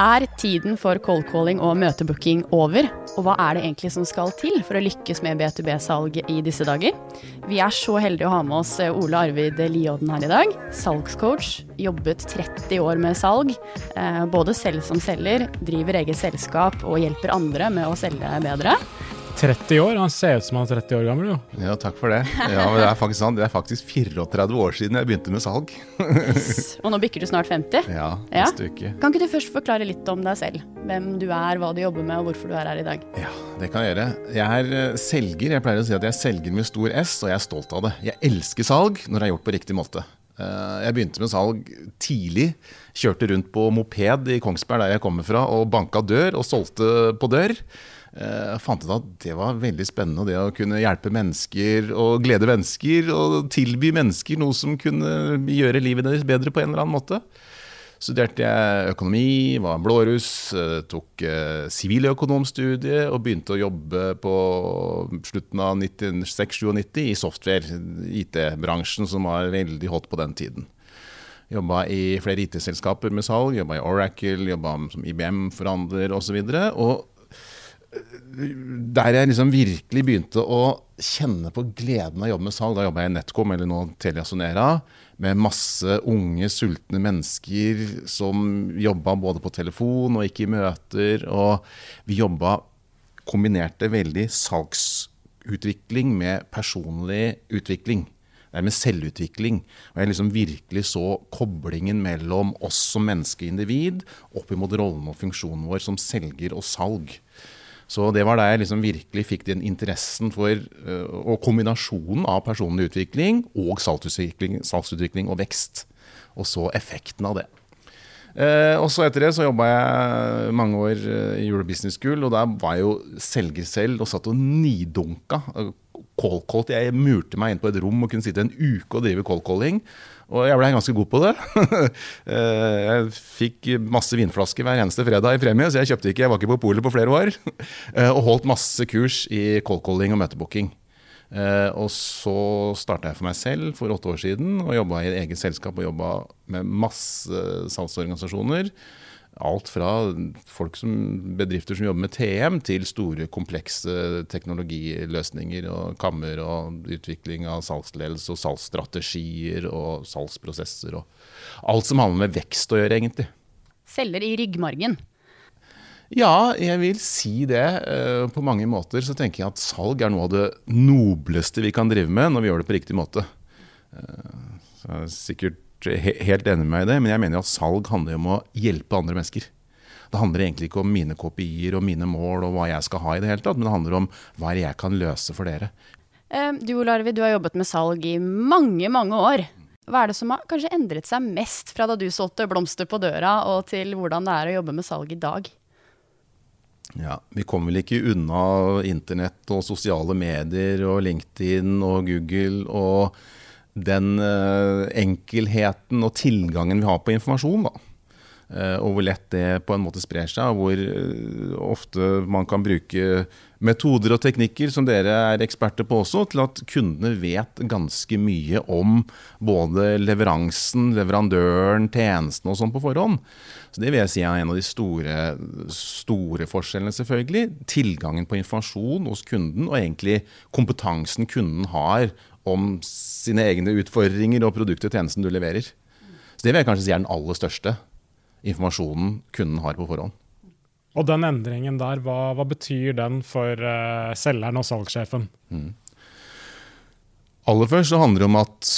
Er tiden for cold calling og møtebooking over? Og hva er det egentlig som skal til for å lykkes med B2B-salg i disse dager? Vi er så heldige å ha med oss eh, Ole Arvid Liodden her i dag. Salgscoach. Jobbet 30 år med salg. Eh, både selv som selger, driver eget selskap og hjelper andre med å selge bedre. 30 år? Han ser ut som han er 30 år gammel, jo. Ja, takk for det. Ja, men Det er faktisk sant. Det er faktisk 34 år siden jeg begynte med salg. Yes. Og nå bikker du snart 50? Ja, neste ja. uke. Kan ikke du først forklare litt om deg selv? Hvem du er, hva du jobber med, og hvorfor du er her i dag? Ja, det kan jeg gjøre. Jeg er eh, selger. Jeg pleier å si at jeg er selger med stor S, og jeg er stolt av det. Jeg elsker salg når det er gjort på riktig måte. Eh, jeg begynte med salg tidlig. Kjørte rundt på moped i Kongsberg, der jeg kommer fra, og banka dør og solgte på dør. Eh, jeg fant ut at det var veldig spennende, det å kunne hjelpe mennesker og glede mennesker. Og tilby mennesker noe som kunne gjøre livet deres bedre på en eller annen måte. Studerte jeg økonomi, var blåruss, eh, tok eh, og begynte å jobbe på slutten av 1996-97 i software, IT-bransjen, som var veldig hot på den tiden. Jobba i flere IT-selskaper med salg, jobba i Oracle, jobba som IBM-forhandler osv. Og, så og der jeg liksom virkelig begynte å kjenne på gleden av å jobbe med salg, da jobba jeg i Netcom, eller nå Telia Sonera, med masse unge, sultne mennesker som jobba både på telefon og ikke i møter. Og vi jobba kombinerte veldig salgsutvikling med personlig utvikling. Det er med selvutvikling. Og jeg liksom virkelig så koblingen mellom oss som menneskeindivid opp imot rollen og funksjonen vår som selger og salg. Så det var da jeg liksom virkelig fikk den interessen for uh, og kombinasjonen av personlig utvikling og salgsutvikling, salgsutvikling, og vekst. Og så effekten av det. Eh, og så etter det så jobba jeg mange år uh, i Euro Business School, og der var jeg jo selger selv og satt og nidunka. Cold-call. Jeg murte meg inn på et rom og kunne sitte en uke og drive cold-calling. Og jeg ble ganske god på det. Eh, jeg fikk masse vinflasker hver eneste fredag i premie, så jeg kjøpte ikke, jeg var ikke på polet på flere år. Eh, og holdt masse kurs i cold calling og møtebooking. Eh, og så starta jeg for meg selv for åtte år siden og jobba i et eget selskap og jobba med masse salgsorganisasjoner. Alt fra folk som, bedrifter som jobber med TM, til store, komplekse teknologiløsninger og kammer og utvikling av salgsledelse og salgsstrategier og salgsprosesser. og Alt som handler med vekst å gjøre, egentlig. Selger i ryggmargen? Ja, jeg vil si det. Eh, på mange måter så tenker jeg at salg er noe av det nobleste vi kan drive med når vi gjør det på riktig måte. Eh, så det er sikkert helt enig med meg i det, men jeg mener at salg handler om å hjelpe andre mennesker. Det handler egentlig ikke om mine kopier og mine mål og hva jeg skal ha i det hele tatt, men det handler om hva jeg kan løse for dere. Du du Arvid, du har jobbet med salg i mange, mange år. Hva er det som har kanskje endret seg mest fra da du solgte blomster på døra, og til hvordan det er å jobbe med salg i dag? Ja, Vi kommer vel ikke unna internett og sosiale medier og LinkedIn og Google og den eh, enkelheten og tilgangen vi har på informasjon. da. Eh, og hvor lett det på en måte sprer seg, og hvor eh, ofte man kan bruke metoder og teknikker som dere er eksperter på også, til at kundene vet ganske mye om både leveransen, leverandøren, tjenesten og sånn på forhånd. Så Det vil jeg si er en av de store, store forskjellene, selvfølgelig. Tilgangen på informasjon hos kunden, og egentlig kompetansen kunden har om sine egne utfordringer og produktet og tjenesten du leverer. Så Det vil jeg kanskje si er den aller største informasjonen kunden har på forhånd. Og den endringen der, hva, hva betyr den for uh, selgeren og salgssjefen? Mm. Aller først så handler det om at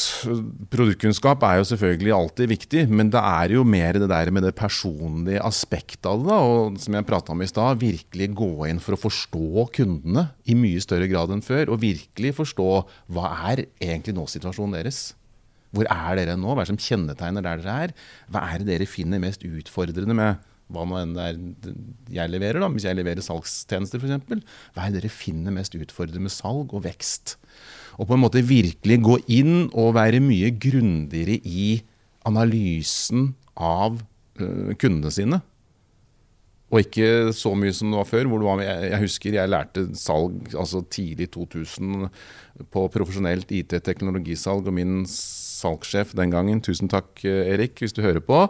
produktkunnskap er jo selvfølgelig alltid viktig, men det er jo mer det der med det personlige aspektet av det. Da, og som jeg prata om i stad, virkelig gå inn for å forstå kundene i mye større grad enn før. Og virkelig forstå hva er egentlig nå situasjonen deres. Hvor er dere nå? Hva er det som kjennetegner der dere er? Hva er det dere finner mest utfordrende med hva nå enn det er jeg leverer, da, hvis jeg leverer salgstjenester f.eks. Hva er det dere finner mest utfordrende med salg og vekst? og på en måte virkelig gå inn og være mye grundigere i analysen av uh, kundene sine. Og ikke så mye som det var før. hvor var, jeg, jeg husker jeg lærte salg altså tidlig 2000 på profesjonelt IT-teknologisalg. Og min salgssjef den gangen, tusen takk Erik, hvis du hører på.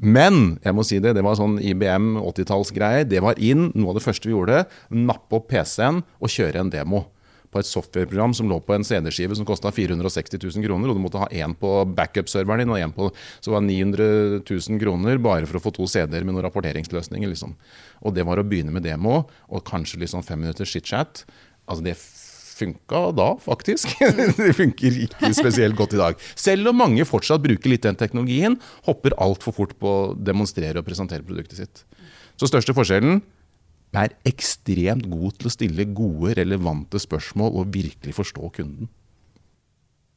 Men jeg må si det, det var sånn IBM 80-tallsgreier. Det var inn. Noe av det første vi gjorde, nappe opp PC-en og kjøre en demo på et softwareprogram som lå på en CD-skive som kosta 460 000 kroner, og du måtte ha én på backup-serveren din og én på Så var 900 000 kroner bare for å få to CD-er med noen rapporteringsløsninger. liksom. Og det var å begynne med demo og kanskje sånn fem minutter chit-chat. Altså det funka da, faktisk. det funker ikke spesielt godt i dag. Selv om mange fortsatt bruker litt den teknologien, hopper altfor fort på å demonstrere og presentere produktet sitt. Så største forskjellen er ekstremt god til å stille gode, relevante spørsmål og virkelig forstå kunden.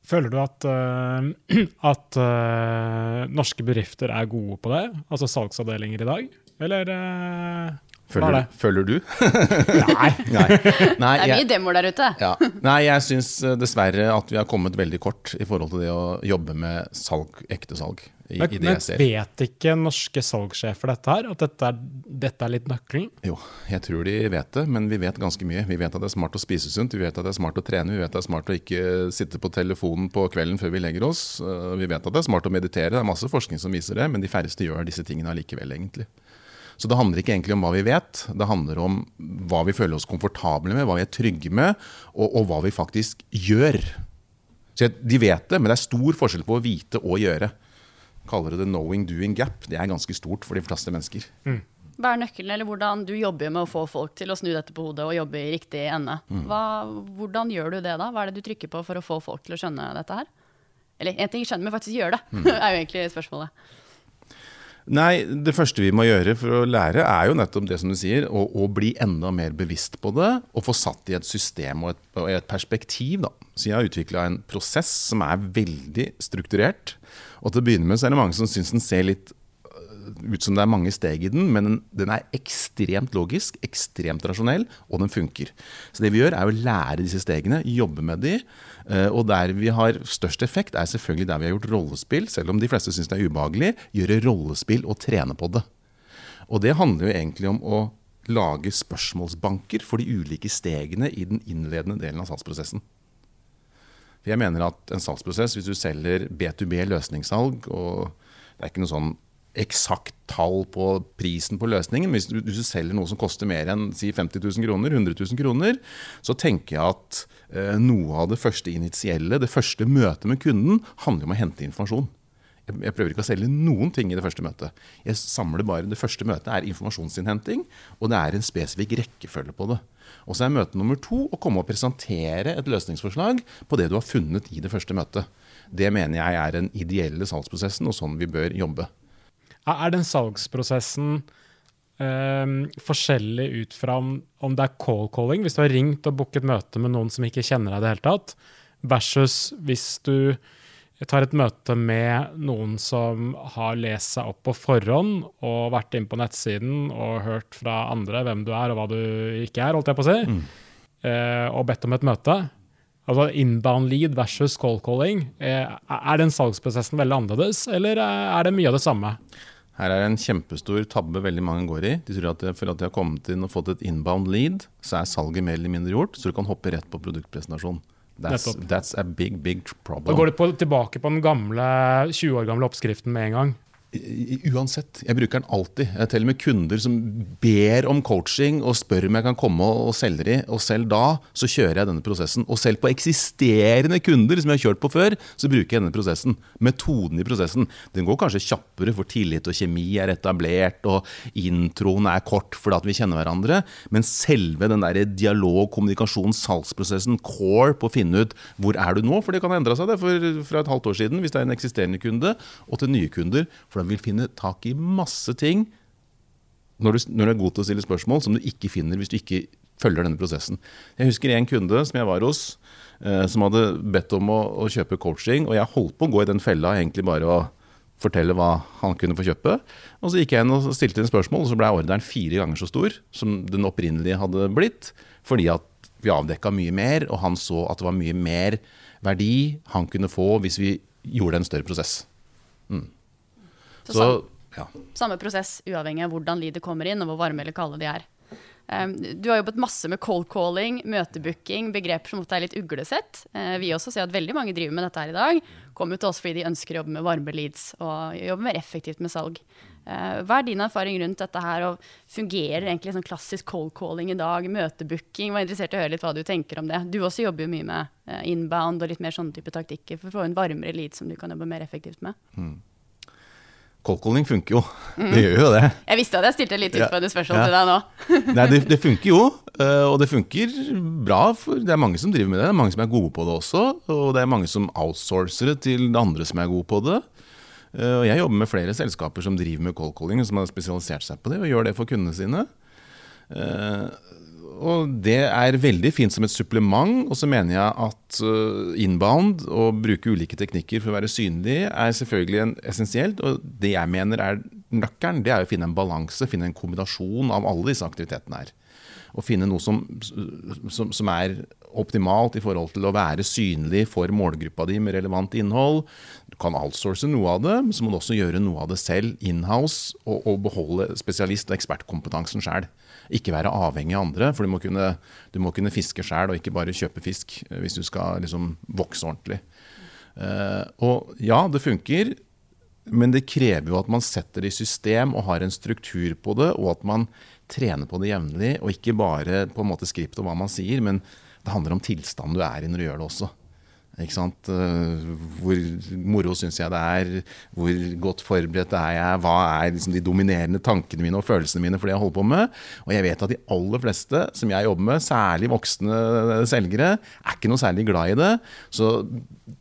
Føler du at, uh, at uh, norske bedrifter er gode på det? Altså salgsavdelinger i dag? Eller uh, Føler, føler, du? Nei. Nei. Nei. det er mye demoer der ute. Ja. Nei, jeg syns dessverre at vi har kommet veldig kort i forhold til det å jobbe med salg, ekte salg. I, men, i men vet ikke norske salgssjefer dette her? At dette er, dette er, litt nøkkelen? Jo, jeg tror de vet det, men vi vet ganske mye. Vi vet at det er smart å spise sunt, vi vet at det er smart å trene, vi vet at det er smart å ikke sitte på telefonen på kvelden før vi legger oss. Eh, vi vet at det er smart å meditere, det er masse forskning som viser det, men de færreste gjør disse tingene allikevel, egentlig. Så det handler ikke egentlig om hva vi vet, det handler om hva vi føler oss komfortable med, hva vi er trygge med, og, og hva vi faktisk gjør. Så De vet det, men det er stor forskjell på å vite og gjøre kaller det the knowing doing gap. Det er ganske stort for de fleste mennesker. Mm. Hva er nøkkelen, eller hvordan du jobber med å få folk til å snu dette på hodet og jobbe i riktig ende? Mm. Hva, hvordan gjør du det da? Hva er det du trykker på for å få folk til å skjønne dette her? Eller én ting skjønner, men faktisk gjør det, mm. er jo egentlig spørsmålet. Nei, det første vi må gjøre for å lære, er jo nettopp det som du sier, å, å bli enda mer bevisst på det. Og få satt i et system og et, og et perspektiv. Da. Så jeg har utvikla en prosess som er veldig strukturert. Og til å begynne med så er det mange som syns den ser litt ut som det er mange steg i den, men den er ekstremt logisk, ekstremt rasjonell, og den funker. Så det vi gjør, er å lære disse stegene, jobbe med de. Øh, og der vi har størst effekt, er selvfølgelig der vi har gjort rollespill, selv om de fleste syns det er ubehagelig, gjøre rollespill og trene på det. Og det handler jo egentlig om å lage spørsmålsbanker for de ulike stegene i den innledende delen av salgsprosessen. For jeg mener at en salgsprosess, hvis du selger B2B løsningssalg, og det er ikke noe sånn eksakt tall på prisen på løsningen, hvis du, hvis du selger noe som koster mer enn si 50 000 kroner, 100 000 kroner, så tenker jeg at eh, noe av det første initielle, det første møtet med kunden, handler om å hente informasjon. Jeg, jeg prøver ikke å selge noen ting i det første møtet. Jeg samler bare, Det første møtet er informasjonsinnhenting, og det er en spesifikk rekkefølge på det. Og så er møte nummer to å komme og presentere et løsningsforslag på det du har funnet i det første møtet. Det mener jeg er den ideelle salgsprosessen, og sånn vi bør jobbe. Er den salgsprosessen eh, forskjellig ut fra om, om, det er call calling, hvis du har ringt og booket møte med noen som ikke kjenner deg i det hele tatt, versus hvis du tar et møte med noen som har lest seg opp på forhånd og vært inne på nettsiden og hørt fra andre hvem du er og hva du ikke er, holdt jeg på å si, mm. eh, og bedt om et møte. Altså Inbound lead versus call calling. Eh, er den salgsprosessen veldig annerledes, eller er det mye av det samme? Her er en kjempestor tabbe veldig mange går i. De tror at for at de har kommet inn og fått et inbound lead, så er salget mer eller mindre gjort, så du kan hoppe rett på produktpresentasjon. That's, that's, a big, big problem. Da går du på, tilbake på den gamle, 20 år gamle oppskriften med en gang. Uansett. Jeg bruker den alltid. Jeg teller med kunder som ber om coaching og spør om jeg kan komme og selge de, og selv da så kjører jeg denne prosessen. Og selv på eksisterende kunder som jeg har kjørt på før, så bruker jeg denne prosessen. Metoden i prosessen. Den går kanskje kjappere, for tillit og kjemi er etablert, og introen er kort fordi vi kjenner hverandre, men selve den der dialog, kommunikasjon, salgsprosessen, core på å finne ut hvor er du nå, for det kan ha endra seg det for, fra et halvt år siden hvis det er en eksisterende kunde, og til nye kunder. for den vil finne tak i masse ting når du, når du, er god til å stille spørsmål som du ikke finner hvis du ikke følger denne prosessen. Jeg husker en kunde som jeg var hos, eh, som hadde bedt om å, å, kjøpe coaching. Og jeg holdt på å gå i den fella, egentlig bare å fortelle hva han kunne få kjøpe. Og så gikk jeg inn og stilte inn spørsmål, og så ble ordren fire ganger så stor som den opprinnelige hadde blitt. Fordi at vi avdekka mye mer, og han så at det var mye mer verdi han kunne få hvis vi gjorde en større prosess. Mm. Så, Så ja. Samme prosess, uavhengig av hvordan lidet kommer inn, og hvor varme eller kalde de er. Um, du har jobbet masse med cold calling, møtebooking, begreper som er litt uglesett. Uh, vi også ser at veldig mange driver med dette her i dag. Kommer til oss fordi de ønsker å jobbe med varme leads og jobbe mer effektivt med salg. Uh, hva er din erfaring rundt dette her, og fungerer egentlig sånn klassisk cold calling i dag? Møtebooking? Var interessert i å høre litt hva du tenker om det. Du også jobber jo mye med uh, inbound og litt mer sånne type taktikker for å få en varmere lead som du kan jobbe mer effektivt med. Mm. Cold calling funker jo. Mm. Det gjør jo det. Jeg visste at jeg stilte litt utfordrende spørsmål ja. til deg nå. Nei, det, det, funker jo, eh, og det funker bra. for Det er mange som driver med det. Det er mange som er gode på det også. Og det er mange som outsourcer det til andre som er gode på det. Eh, og jeg jobber med flere selskaper som driver med cold calling, som har spesialisert seg på det, og gjør det for kundene sine. Eh, og det er veldig fint som et supplement. Og så mener jeg at uh, inbound, å bruke ulike teknikker for å være synlig, er selvfølgelig en essensielt. Og det jeg mener er nøkkelen, det er å finne en balanse, finne en kombinasjon av alle disse aktivitetene her. Og finne noe som, som, som, er optimalt i forhold til å være synlig for målgruppa di med relevant innhold. Du kan outsource noe av det, men så må du også gjøre noe av det selv inhouse, og, og beholde spesialist- og ekspertkompetansen sjøl ikke være avhengig av andre. For du må kunne, du må kunne fiske sjæl, og ikke bare kjøpe fisk eh, hvis du skal liksom vokse ordentlig. Uh, og ja, det funker, men det krever jo at man setter det i system og har en struktur på det, og at man trener på det jevnlig, og ikke bare på en måte skript og hva man sier, men det handler om tilstanden du er i når du gjør det også. Eh, hvor moro syns jeg det er? Hvor godt forberedt er jeg? Hva er liksom de dominerende tankene mine og følelsene mine for det jeg holder på med? Og jeg vet at de aller fleste som jeg jobber med, særlig voksne selgere, er ikke noe særlig glad i det. Så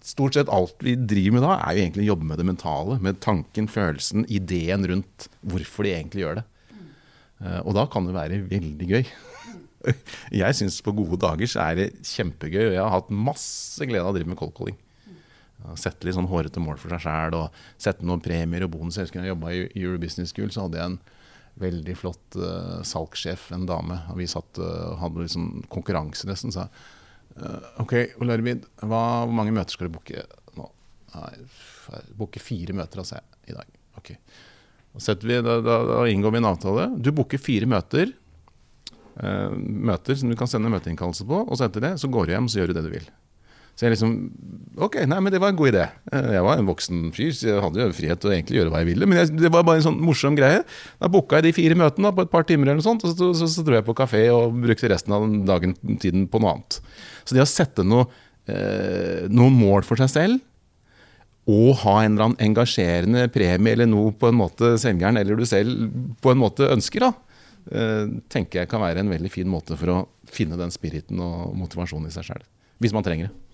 stort sett alt vi driver med da, er jo egentlig å jobbe med det mentale. Med tanken, følelsen, ideen rundt hvorfor de egentlig gjør det. Eh, og da kan det være veldig gøy. jeg syns på gode dager så er det kjempegøy, jeg har hatt masse glede av å drive med cold calling. Sette litt sånn hårete mål for seg sjæl og sette noen premier og bonus. Jeg husker jeg jobba i Eurobusiness School, så hadde jeg en veldig flott uh, salgssjef, en dame. og Vi satt uh, hadde liksom konkurranse nesten. Sa uh, OK, Ole Arvid, hvor mange møter skal du booke nå? Booke fire møter, altså, i dag. Ok. Vi, da, da, da, inngår vi en avtale. Du booker fire møter møter som du kan sende møteinnkallelse på, og så etter det så går du hjem og gjør du det du vil. Så jeg liksom Ok, nei, men det var en god idé. Eh, jeg var en voksen fyr, så jeg hadde jo frihet til å egentlig gjøre hva jeg ville. Men jeg, det var bare en sånn morsom greie. Da booka jeg de fire møtene på et par timer, eller noe sånt, og så, så, så, dro jeg på kafé og brukte resten av dagen tiden på noe annet. Så det å sette noe, eh, noen mål for seg selv, og ha en eller annen engasjerende premie eller noe på en måte selgeren eller du selv på en måte ønsker, da, Eh, tenker jeg kan være en veldig fin måte for å finne den spiriten og motivasjonen i seg sjøl. Hvis man trenger det.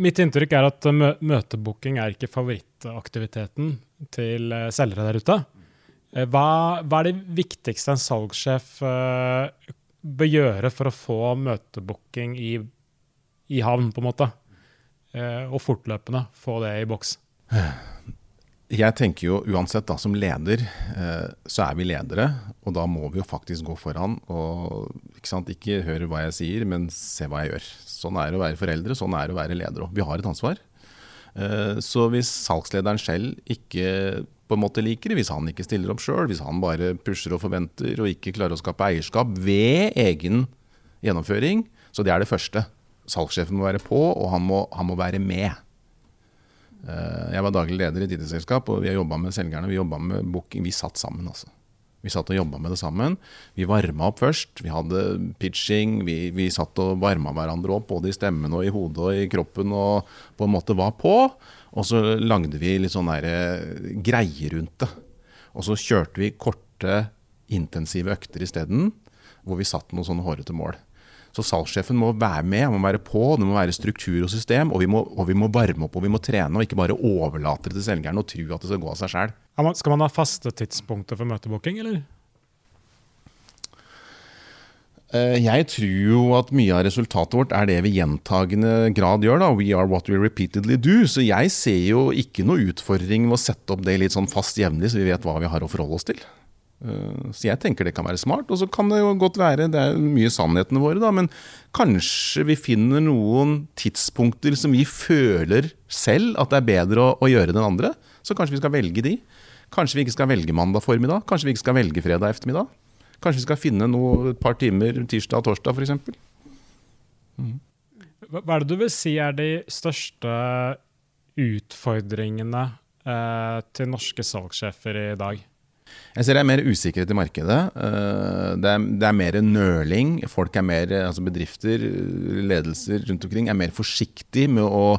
Mitt inntrykk er at mø møtebooking er ikke favorittaktiviteten til eh, selgere der ute. Eh, hva, hva, er det viktigste en salgssjef uh, bør gjøre for å få møtebooking i, i havn, på en måte? Uh, og fortløpende få det i boks? Jeg tenker jo uansett, da, som leder, eh, så er vi ledere. Og da må vi jo faktisk gå foran og ikke, sant, ikke høre hva jeg sier, men se hva jeg gjør. Sånn er det å være foreldre, sånn er det å være leder òg. Vi har et ansvar. Eh, så hvis salgslederen selv ikke på en måte liker det, hvis han ikke stiller opp sjøl, hvis han bare pusher og forventer og ikke klarer å skape eierskap ved egen gjennomføring, så det er det første. Salgssjefen må være på, og han må, han må være med. Eh, jeg var daglig leder i et IT-selskap, og vi har jobba med selgerne. Vi jobba med booking. Vi satt sammen, altså. Vi satt og jobba med det sammen. Vi varma opp først. Vi hadde pitching. Vi, vi satt og varma hverandre opp, både i stemmen og i hodet og i kroppen, og på en måte var på. Og så lagde vi litt sånn eh, greier rundt det. Og så kjørte vi korte, intensive økter isteden, hvor vi satt noen sånne hårete mål. Så salgssjefen må være med, han må være på, det må være struktur og system. Og vi må, og vi må varme opp og vi må trene, og ikke bare overlate det til selgeren og tro at det skal gå av seg sjøl. Skal man ha faste tidspunkter for møtebooking, eller? Eh, jeg tror jo at mye av resultatet vårt er det vi gjentagende grad gjør. da, We are what we repeatedly do. Så jeg ser jo ikke noe utfordring med å sette opp det litt sånn fast jevnlig, så vi vet hva vi har å forholde oss til. Eh, så jeg tenker det kan være smart. Og så kan det jo godt være, det er mye sannhetene våre, da, men kanskje vi finner noen tidspunkter som vi føler selv at det er bedre å, å gjøre enn andre. Så kanskje vi skal velge de. Kanskje vi ikke skal velge mandag formiddag? Kanskje vi ikke skal velge fredag ettermiddag? Kanskje vi skal finne noe et par timer tirsdag og torsdag f.eks.? Mm. Hva er det du vil si er de største utfordringene eh, til norske salgssjefer i dag? Jeg ser det er mer usikkerhet i markedet. Eh, det er, det er mer nøling. Folk er mer, altså Bedrifter, ledelser rundt omkring er mer forsiktige med å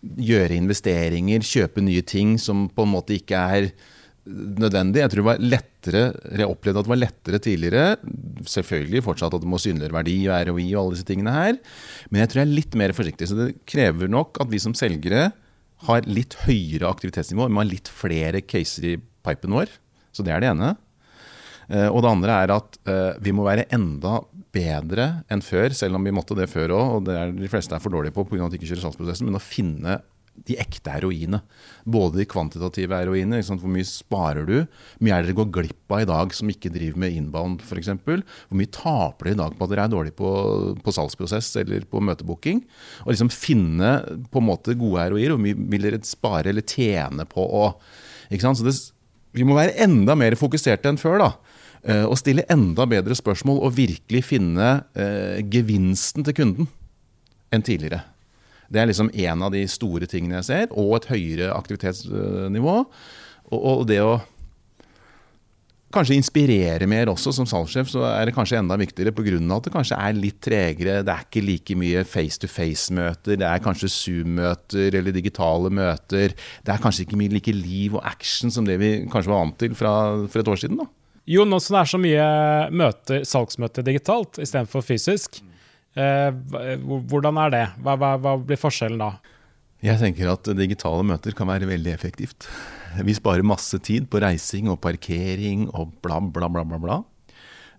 gjøre investeringer, kjøpe nye ting som på en måte ikke er nødvendig. Jeg tror det var lettere, jeg opplevde at det var lettere tidligere. Selvfølgelig fortsatt at det må synliggjøre verdi og ROI og alle disse tingene her. Men jeg tror jeg er litt mer forsiktig. Så det krever nok at vi som selgere har litt høyere aktivitetsnivå. Vi må ha litt flere caser i pipen vår. Så det er det ene. Eh, og det andre er at uh, vi må være enda bedre enn før, selv om vi måtte det før òg, og det er de fleste er for dårlige på pga. at de ikke kjører salgsprosessen, men å finne de ekte heroinene. Både de kvantitative heroinene. Hvor mye sparer du? Hvor mye er dere går glipp av i dag som ikke driver med inbound f.eks.? Hvor mye taper dere i dag på at dere er dårlige på, på salgsprosess eller på møtebooking? Og liksom finne på en måte gode heroiner. Hvor mye vil dere spare eller tjene på å? Så det, vi må være enda mer fokuserte enn før. da. Uh, og stille enda bedre spørsmål og virkelig finne uh, gevinsten til kunden enn tidligere. Det er liksom en av de store tingene jeg ser, og et høyere aktivitetsnivå. Og det å kanskje inspirere mer også som salgssjef, så er det kanskje enda viktigere pga. at det kanskje er litt tregere. Det er ikke like mye face-to-face-møter. Det er kanskje Zoom-møter eller digitale møter. Det er kanskje ikke mye like liv og action som det vi kanskje var vant til fra, for et år siden. da. Jo, nå som det er så mye møter, salgsmøter digitalt istedenfor fysisk, eh, hvordan er det? Hva, hva, hva blir forskjellen da? Jeg tenker at digitale møter kan være veldig effektivt. Vi sparer masse tid på reising og parkering og bla, bla, bla. bla, bla.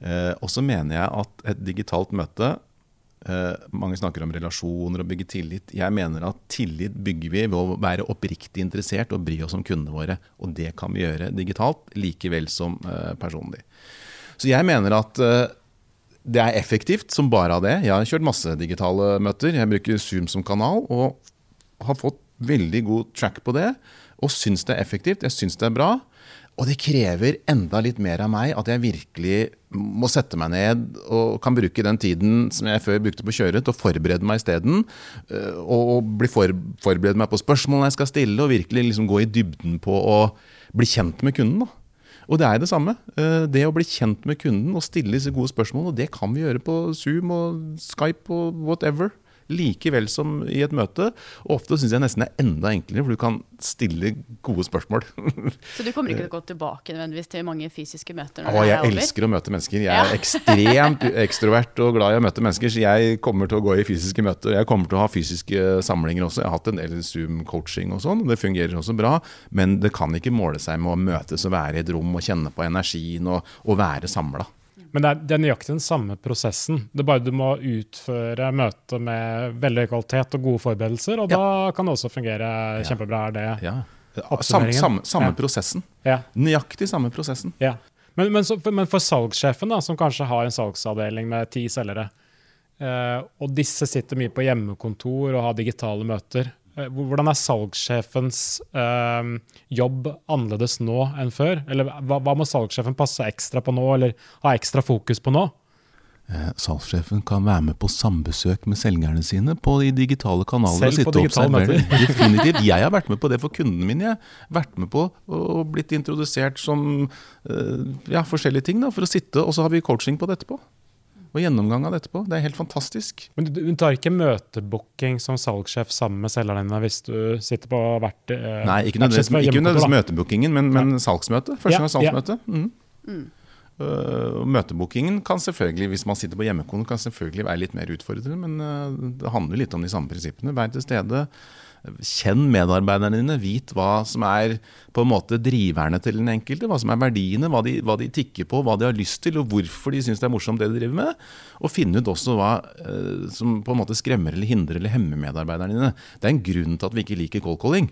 Eh, og så mener jeg at et digitalt møte eh, Mange snakker om relasjoner og bygge tillit. Jeg mener at tillit bygger vi ved å være oppriktig interessert og bry oss om kundene våre. Og det kan vi gjøre digitalt like vel som eh, personlig. Så jeg mener at eh, det er effektivt som bare av det. Jeg har kjørt masse digitale møter. Jeg bruker Zoom som kanal og har fått veldig god track på det og syns det er effektivt. Jeg syns det er bra. Og det krever enda litt mer av meg at jeg virkelig må sette meg ned og kan bruke den tiden som jeg før brukte på å kjøre, til å forberede meg isteden. Eh, og bli for, forberede meg på spørsmålene jeg skal stille, og virkelig liksom gå i dybden på å bli kjent med kunden. da. Og det er det samme. Eh, det å bli kjent med kunden og stille disse gode spørsmålene, det kan vi gjøre på Zoom og Skype og whatever like vel som i et møte. Og ofte syns jeg nesten det er enda enklere, for du kan stille gode spørsmål. Så du kommer ikke til å gå tilbake nødvendigvis til mange fysiske møter? Når å, jeg det er elsker å møte mennesker. Jeg er ekstremt ekstrovert og glad i å møte mennesker, så jeg kommer til å gå i fysiske møter. Jeg kommer til å ha fysiske samlinger også. Jeg har hatt en del Zoom-coaching og sånn, det fungerer også bra. Men det kan ikke måle seg med å møtes og være i et rom og kjenne på energien og, og være samla. Men det er, det er, nøyaktig den samme prosessen. Det er bare du må utføre møtet med veldig høy kvalitet og gode forberedelser, og ja. da kan det også fungere kjempebra. Er det ja. Samme, samme, samme prosessen. Nøyaktig samme prosessen. Men, men, så, men, for salgssjefen, da, som kanskje har en salgsavdeling med ti selgere, eh, og disse sitter mye på hjemmekontor og har digitale møter, hvordan er salgssjefens eh, jobb annerledes nå enn før? Eller hva, hva, må salgssjefen passe ekstra på nå, eller ha ekstra fokus på nå? Eh, salgssjefen kan være med på sambesøk med selgerne sine på de digitale kanaler. Selv på digitale møter? Definitivt. Jeg har vært med på det for kundene mine. Jeg har vært med på og blitt introdusert som øh, ja, forskjellige ting da, for å sitte, og så har vi coaching på det etterpå og gjennomgang av dette på. Det er helt fantastisk. Men du, du tar ikke møtebooking som salgssjef sammen med selgerne dine hvis du sitter på hvert eh, Nei, ikke nødvendigvis møtebookingen, men, men salgsmøte. Første gang salgsmøte. Mm. Mm. Uh, møtebookingen kan selvfølgelig, hvis man sitter på hjemmekontor, kan selvfølgelig være litt mer utfordrende, men uh, det handler litt om de samme prinsippene. Vær til stede. Kjenn medarbeiderne dine. Vit hva som er på en måte driverne til den enkelte. Hva som er verdiene, hva de, hva de tikker på, hva de har lyst til, og hvorfor de syns det er morsomt det de driver med. Og finne ut også hva uh, som på en måte skremmer eller hindrer eller hemmer medarbeiderne dine. Det er en grunn til at vi ikke liker cold calling.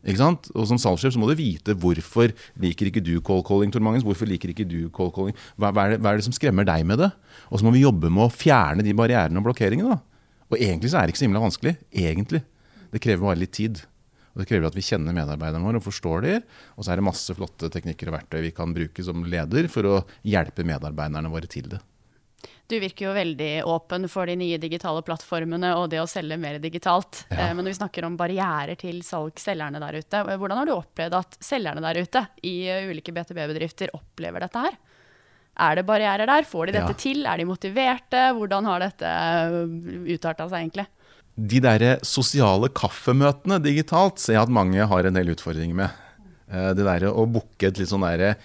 Ikke sant? Og Som salgssjef så må du vite hvorfor liker ikke du cold calling. Tor Magnus, hvorfor liker ikke du cold calling? Hva, hva, er det, hva, er det, som skremmer deg med det? Og så må vi jobbe med å fjerne de barrierene og blokkeringene. da. Og egentlig så er det ikke så himla vanskelig. Egentlig. Det krever bare litt tid. Og Det krever at vi kjenner medarbeiderne våre og forstår dem. og så er det masse flotte teknikker og verktøy vi kan bruke som leder for å hjelpe medarbeiderne våre til det. Du virker jo veldig åpen for de nye digitale plattformene og det å selge mer digitalt. Ja. Eh, Men når vi snakker om barrierer til salgsselgerne der ute, eh, hvordan har du opplevd at selgerne der ute i eh, ulike BTB-bedrifter opplever dette her? Er det barrierer der? Får de dette Ja. til? Er de motiverte? Hvordan har dette utarta seg egentlig? De der sosiale kaffemøtene digitalt ser jeg at mange har en del utfordringer med. Eh, Det der å booke et litt sånn derre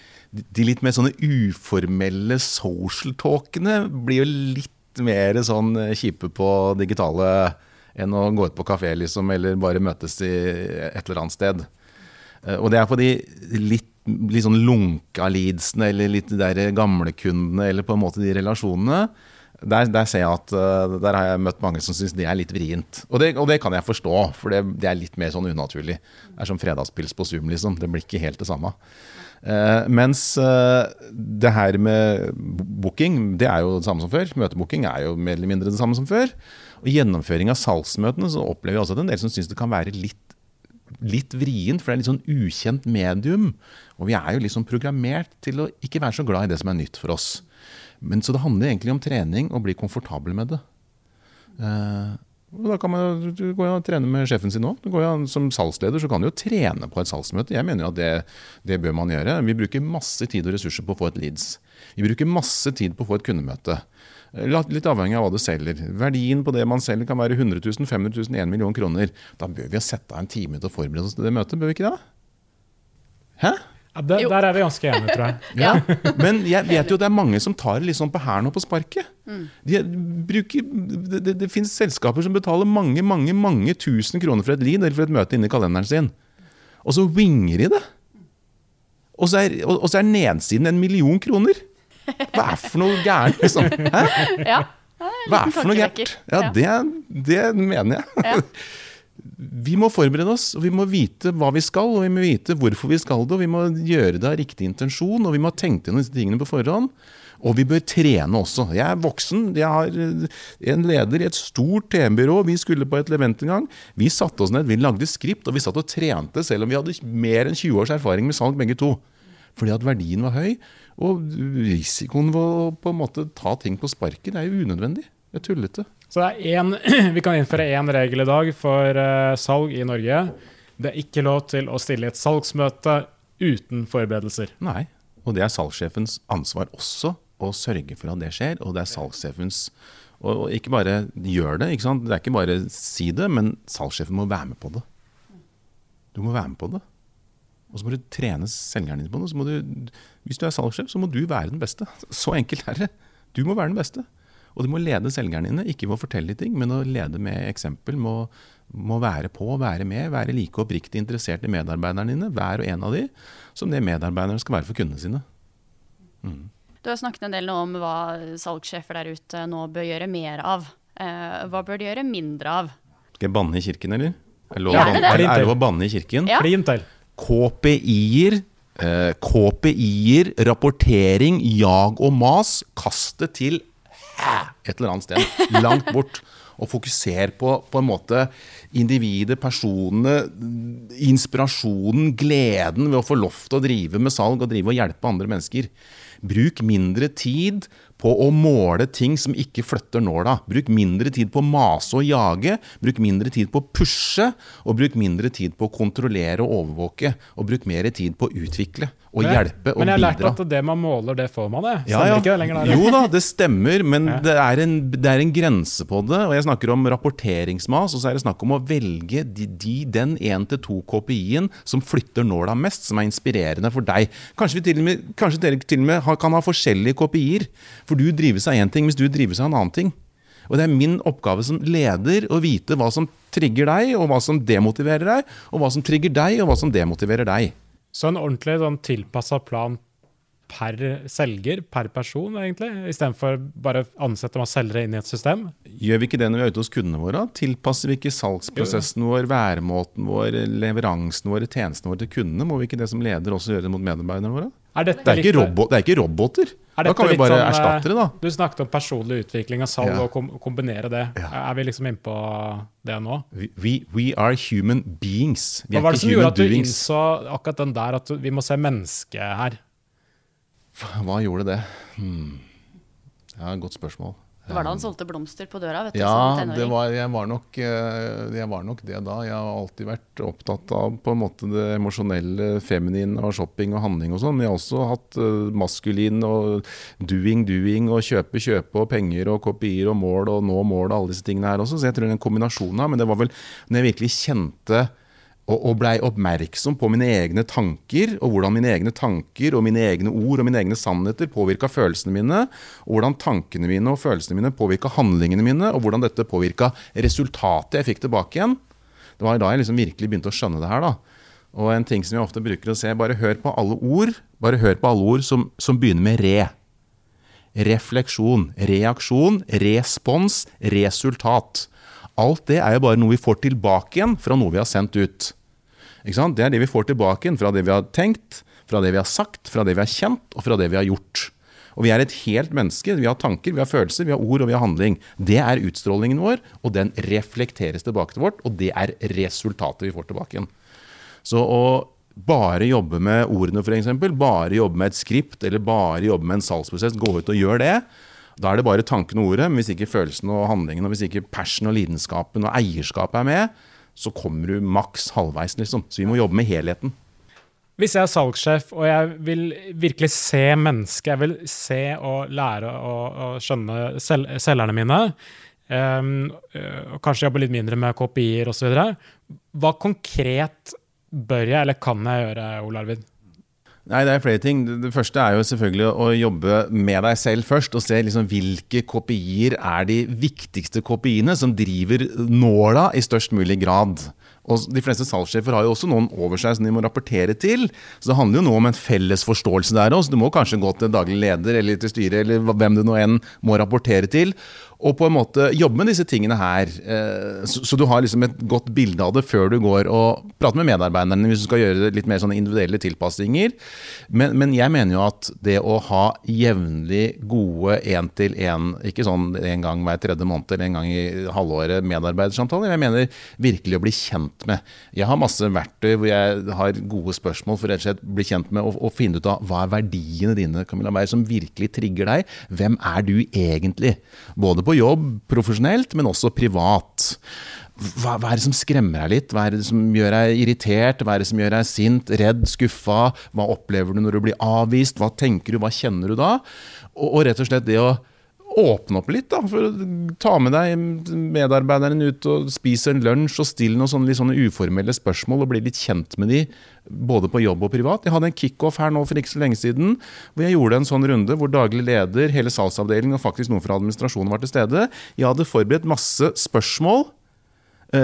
De litt mer sånne uformelle social talkene blir jo litt mer sånn eh, kjipe på digitale enn å gå ut på kafé, liksom, eller bare møtes i et eller annet sted. Eh, Og det er på de litt, litt sånn lunka leadsene, eller litt de der gamlekundene, eller på en måte de relasjonene. Der, der ser jeg at eh, der har jeg møtt mange som syns det er litt vrient. Og det, og det kan jeg forstå, for det, det er litt mer sånn unaturlig. Det er som fredagspils på Zoom, liksom. Det blir ikke helt det samme. Eh, mens eh, det her med booking, det er jo det samme som før. Møtebooking er jo mer eller mindre det samme som før. Og gjennomføring av salgsmøtene så opplever jeg også at en del som syns det kan være litt litt vrient, for det er litt sånn ukjent medium. Og vi er jo liksom programmert til å ikke være så glad i det som er nytt for oss. Men Så det handler egentlig om trening og bli komfortabel med det. Eh, og da kan man, du går jo og trene med sjefen sin òg. Som salgsleder så kan du jo trene på et salgsmøte. Jeg mener jo at det, det bør man gjøre. Vi bruker masse tid og ressurser på å få et leads. Vi bruker masse tid på å få et kundemøte. Litt avhengig av hva du selger. Verdien på det man selger kan være 100 000, 500 000, 1 million kroner. Da bør vi sette av en time til å forberede oss til det møtet, bør vi ikke det? Hæ? Ja, det, der er vi ganske enige, tror jeg. Ja. Men jeg vet jo det er mange som tar det litt sånn på hælen og på sparket. De bruker, det det, det finnes selskaper som betaler mange mange, mange tusen kroner for et lead eller for et møte inni kalenderen sin. Og så winger de det. Og så er, og, og så er nedsiden en million kroner. Hva er for noe gærent, liksom? Hæ? ja. Hva er for noe gærent? Ja, det, det mener jeg. Ja. Vi må forberede oss, og vi må vite hva vi skal, og vi må vite hvorfor vi skal det, og vi må gjøre det av riktig intensjon, og vi må ha tenkt inn disse tingene på forhånd. Og vi bør trene også. Jeg er voksen, jeg har eh, en leder i et stort TM-byrå. Vi skulle på et levent en gang. Vi satte oss ned, vi lagde skript, og vi satt og trente selv om vi hadde mer enn 20 års erfaring med salg begge to. Fordi at verdien var høy, og risikoen ved å måte ta ting på sparket er jo unødvendig. Det er tullete. Så det er en, vi kan innføre én regel i dag for eh, salg i Norge. Det er ikke lov til å stille i et salgsmøte uten forberedelser. Nei. Og det er salgssjefens ansvar også å sørge for at det skjer. Og det er salgssjefens og ikke bare gjør det, ikke sant? det er ikke bare si det, men salgssjefen må være med på det. Du må være med på det. Og så må du trene selgeren din på det. Så må du, hvis du er salgssjef, så må du være den beste. Så enkelt er det. Du må være den beste. Og du må lede selgerne dine, ikke ved å fortelle de ting, men å lede med eksempel. Må, må være på, være med, være like oppriktig interessert i medarbeiderne dine, hver og en av de, som det medarbeiderne skal være for kundene sine. Du har snakket en del om hva salgssjefer der ute nå bør gjøre mer av. Eh, hva bør de gjøre mindre av? Skal jeg banne i kirken, eller? Er det lov, Ja, det. er det- er det lov å banne i kirken? Ja. Klin til. KPI-er, eh, KPI-er, rapportering, jag og mas, kast det til et eller annet sted, langt bort. Og fokuser på, på en måte individet, personene, inspirasjonen, gleden ved å få lov til å drive med salg og drive og hjelpe andre mennesker. Bruk mindre tid på å måle ting som ikke flytter nåla. Bruk mindre tid på å mase og jage. Bruk mindre tid på å pushe. Og bruk mindre tid på å kontrollere og overvåke. Og bruk mer tid på å utvikle og Men hjelpe og bidra. Men jeg har lært at det man måler, det får man, det. Ja, ja. ikke lenger? Der? Jo da, det stemmer, men Ja. det, er en, det er en grense på det. Og jeg snakker om rapporteringsmas, og så er det snakk om å velge de, de, den 1-2 KPI-en som flytter nåla mest, som er inspirerende for deg. Kanskje, vi til og med, kanskje dere til og med kan ha forskjellige KPI-er, for du drives av én ting, mens du drives av en annen ting. Og det er min oppgave som leder å vite hva som trigger deg, og hva som demotiverer deg, og hva som trigger deg, og hva som demotiverer deg. Så en ordentlig sånn, tilpassa plan per selger, per person, egentlig, istedenfor bare ansette masse selgere inn i et system. Gjør vi ikke det når vi er ute hos kundene våre? Tilpasser vi ikke salgsprosessen vår, væremåten vår, leveransen vår, tjenestene våre til kundene? Må vi ikke det som leder også gjøre det mot medarbeiderne våre? Er Det er ikke, robot, det er ikke roboter. Er Da kan vi bare sånn, eh, erstatte det, da. Du snakket om personlig utvikling av salg Ja. og kom kombinere det. Ja. Er vi liksom inne på det nå? We, we, we are human beings. Vi Hva er var det som gjorde at du doings. innså akkurat den der, at vi må se mennesket her? Hva gjorde det? Hmm. Ja, Godt spørsmål. Det var da han solgte blomster på døra, vet du. Ja, det var, jeg, var nok, eh, jeg var nok det da. Jeg har alltid vært opptatt av på en måte det emosjonelle, feminine og shopping og handling og sånn. Men jeg har også hatt eh, maskulin og doing, doing og kjøpe, kjøpe og penger og kopier og mål og nå mål og alle disse tingene her også. Så jeg tror det er en kombinasjon av. Men det var vel når jeg virkelig kjente og, og blei oppmerksom på mine egne tanker, og hvordan mine egne tanker og mine egne ord og mine egne sannheter påvirka følelsene mine, og hvordan tankene mine og følelsene mine påvirka handlingene mine, og hvordan dette påvirka resultatet jeg fikk tilbake igjen. Det var da jeg liksom virkelig begynte å skjønne det her. da. Og en ting som jeg ofte bruker å se, bare hør på alle ord bare hør på alle ord som, som begynner med re. Refleksjon, reaksjon, respons, resultat. Alt det er jo bare noe vi får tilbake igjen fra noe vi har sendt ut. Det er det vi får tilbake igjen fra det vi har tenkt, fra det vi har sagt, fra det vi har kjent og fra det vi har gjort. Og Vi er et helt menneske. Vi har tanker, vi har følelser, vi har ord og vi har handling. Det er utstrålingen vår, og den reflekteres tilbake til vårt, og det er resultatet vi får tilbake igjen. Så å bare jobbe med ordene, f.eks., bare jobbe med et skript eller bare jobbe med en salgsprosess, gå ut og gjør det, da er det bare tanken og ordet. Men hvis ikke følelsen og handlingen, og hvis ikke passion og lidenskapen og eierskapet er med, så kommer du maks halvveis, liksom. Så vi må jobbe med helheten. Hvis jeg er salgssjef og jeg vil virkelig se mennesket, jeg vil se og lære og, og skjønne sel selgerne mine, øh, og kanskje jobbe litt mindre med kopier osv., hva konkret bør jeg eller kan jeg gjøre, Ole Arvid? Nei, det er flere ting. Det- første er jo selvfølgelig å jobbe med deg selv først, og se liksom hvilke kopier er de viktigste kopiene som driver nåla i størst mulig grad. Og De fleste salgssjefer har jo også noen over seg som de må rapportere til. Så det handler jo nå om en felles forståelse der òg. Du må kanskje gå til daglig leder eller til styret eller hvem du nå enn må rapportere til. Og på en måte jobbe med disse tingene her. eh, Så, du har liksom et godt bilde av det før du går og prater med medarbeiderne hvis du skal gjøre litt mer sånne individuelle tilpassinger. Men, men jeg mener jo at det å ha jevnlig gode én-til-én, ikke sånn en gang hver tredje måned eller en gang i halvåret medarbeidersamtaler, jeg mener virkelig å bli kjent med. Jeg har masse verktøy hvor jeg har gode spørsmål for rett og slett bli kjent med og, og finne ut av hva er verdiene dine Camilla Meyer, som virkelig trigger deg. Hvem er du egentlig? Både på jobb, profesjonelt, men også privat. Hva, hva er det som skremmer deg litt? Hva er det som gjør deg irritert? Hva er det som gjør deg sint, redd, skuffa? Hva opplever du når du blir avvist? Hva tenker du, hva kjenner du da? Og, og rett og slett det å åpne opp litt, da, for å ta med deg medarbeideren ut og spise en lunsj og stille noen sånne, sånne uformelle spørsmål og bli litt kjent med de, både på jobb og privat. Jeg hadde en kickoff her nå for ikke så lenge siden, hvor jeg gjorde en sånn runde hvor daglig leder, hele salgsavdelingen og faktisk noen fra administrasjonen var til stede. Jeg hadde forberedt masse spørsmål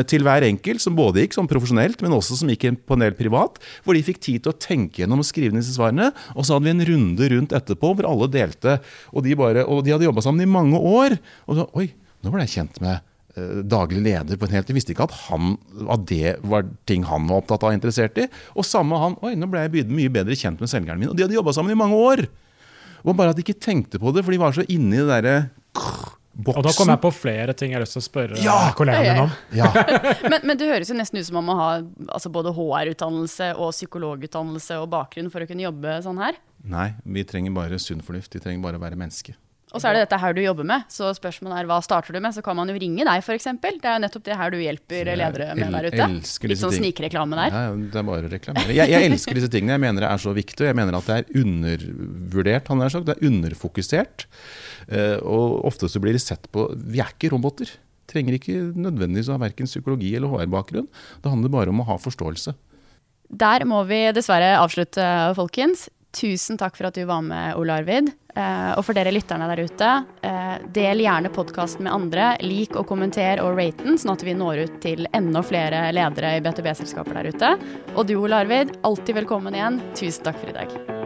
til hver enkelt, som både gikk sånn profesjonelt, men også som gikk på en del privat, hvor de fikk tid til å tenke gjennom og skrive disse svarene. Og så hadde vi en runde rundt etterpå hvor alle delte. Og de, bare, og de hadde jobba sammen i mange år. Og så, oi, nå ble jeg kjent med eh, daglig leder på en helt Jeg visste ikke at, han, at det var ting han var opptatt av og interessert i. Og samme han Oi, nå ble jeg mye bedre kjent med selgeren min. Og de hadde jobba sammen i mange år. Og bare at de ikke tenkte på det, for de var så inni det derre boksen. Og da kom jeg på flere ting jeg har lyst til å spørre Ja! kollegaene min om. Ja. Men, men det høres jo nesten ut som man må ha altså både HR-utdannelse og psykologutdannelse og bakgrunn for å kunne jobbe sånn her. Nei, vi trenger bare sunn fornuft. Vi trenger bare å være menneske. Og så er det dette her du jobber med, så spørsmålet er hva starter du med? Så kan man jo ringe deg, f.eks. Det er jo nettopp det her du hjelper ledere med der ute. Litt sånn snikreklame der. Ja, det er bare å reklamere. Jeg, jeg elsker disse tingene. Jeg mener det er så viktig. og Jeg mener at det er undervurdert. Han har sagt. Det er underfokusert. Eh, og ofte så blir det sett på Vi er ikke roboter. Trenger ikke nødvendigvis å ha verken psykologi eller HR-bakgrunn. Det handler bare om å ha forståelse. Der må vi dessverre avslutte, folkens. Tusen takk for at du var med, Ole Arvid. Eh, og for dere lytterne der ute, eh, del gjerne podkasten med andre. Lik og kommenter og rate den, sånn at vi når ut til enda flere ledere i B2B-selskaper der ute. Og du, Ole Arvid, alltid velkommen igjen. Tusen takk for i dag.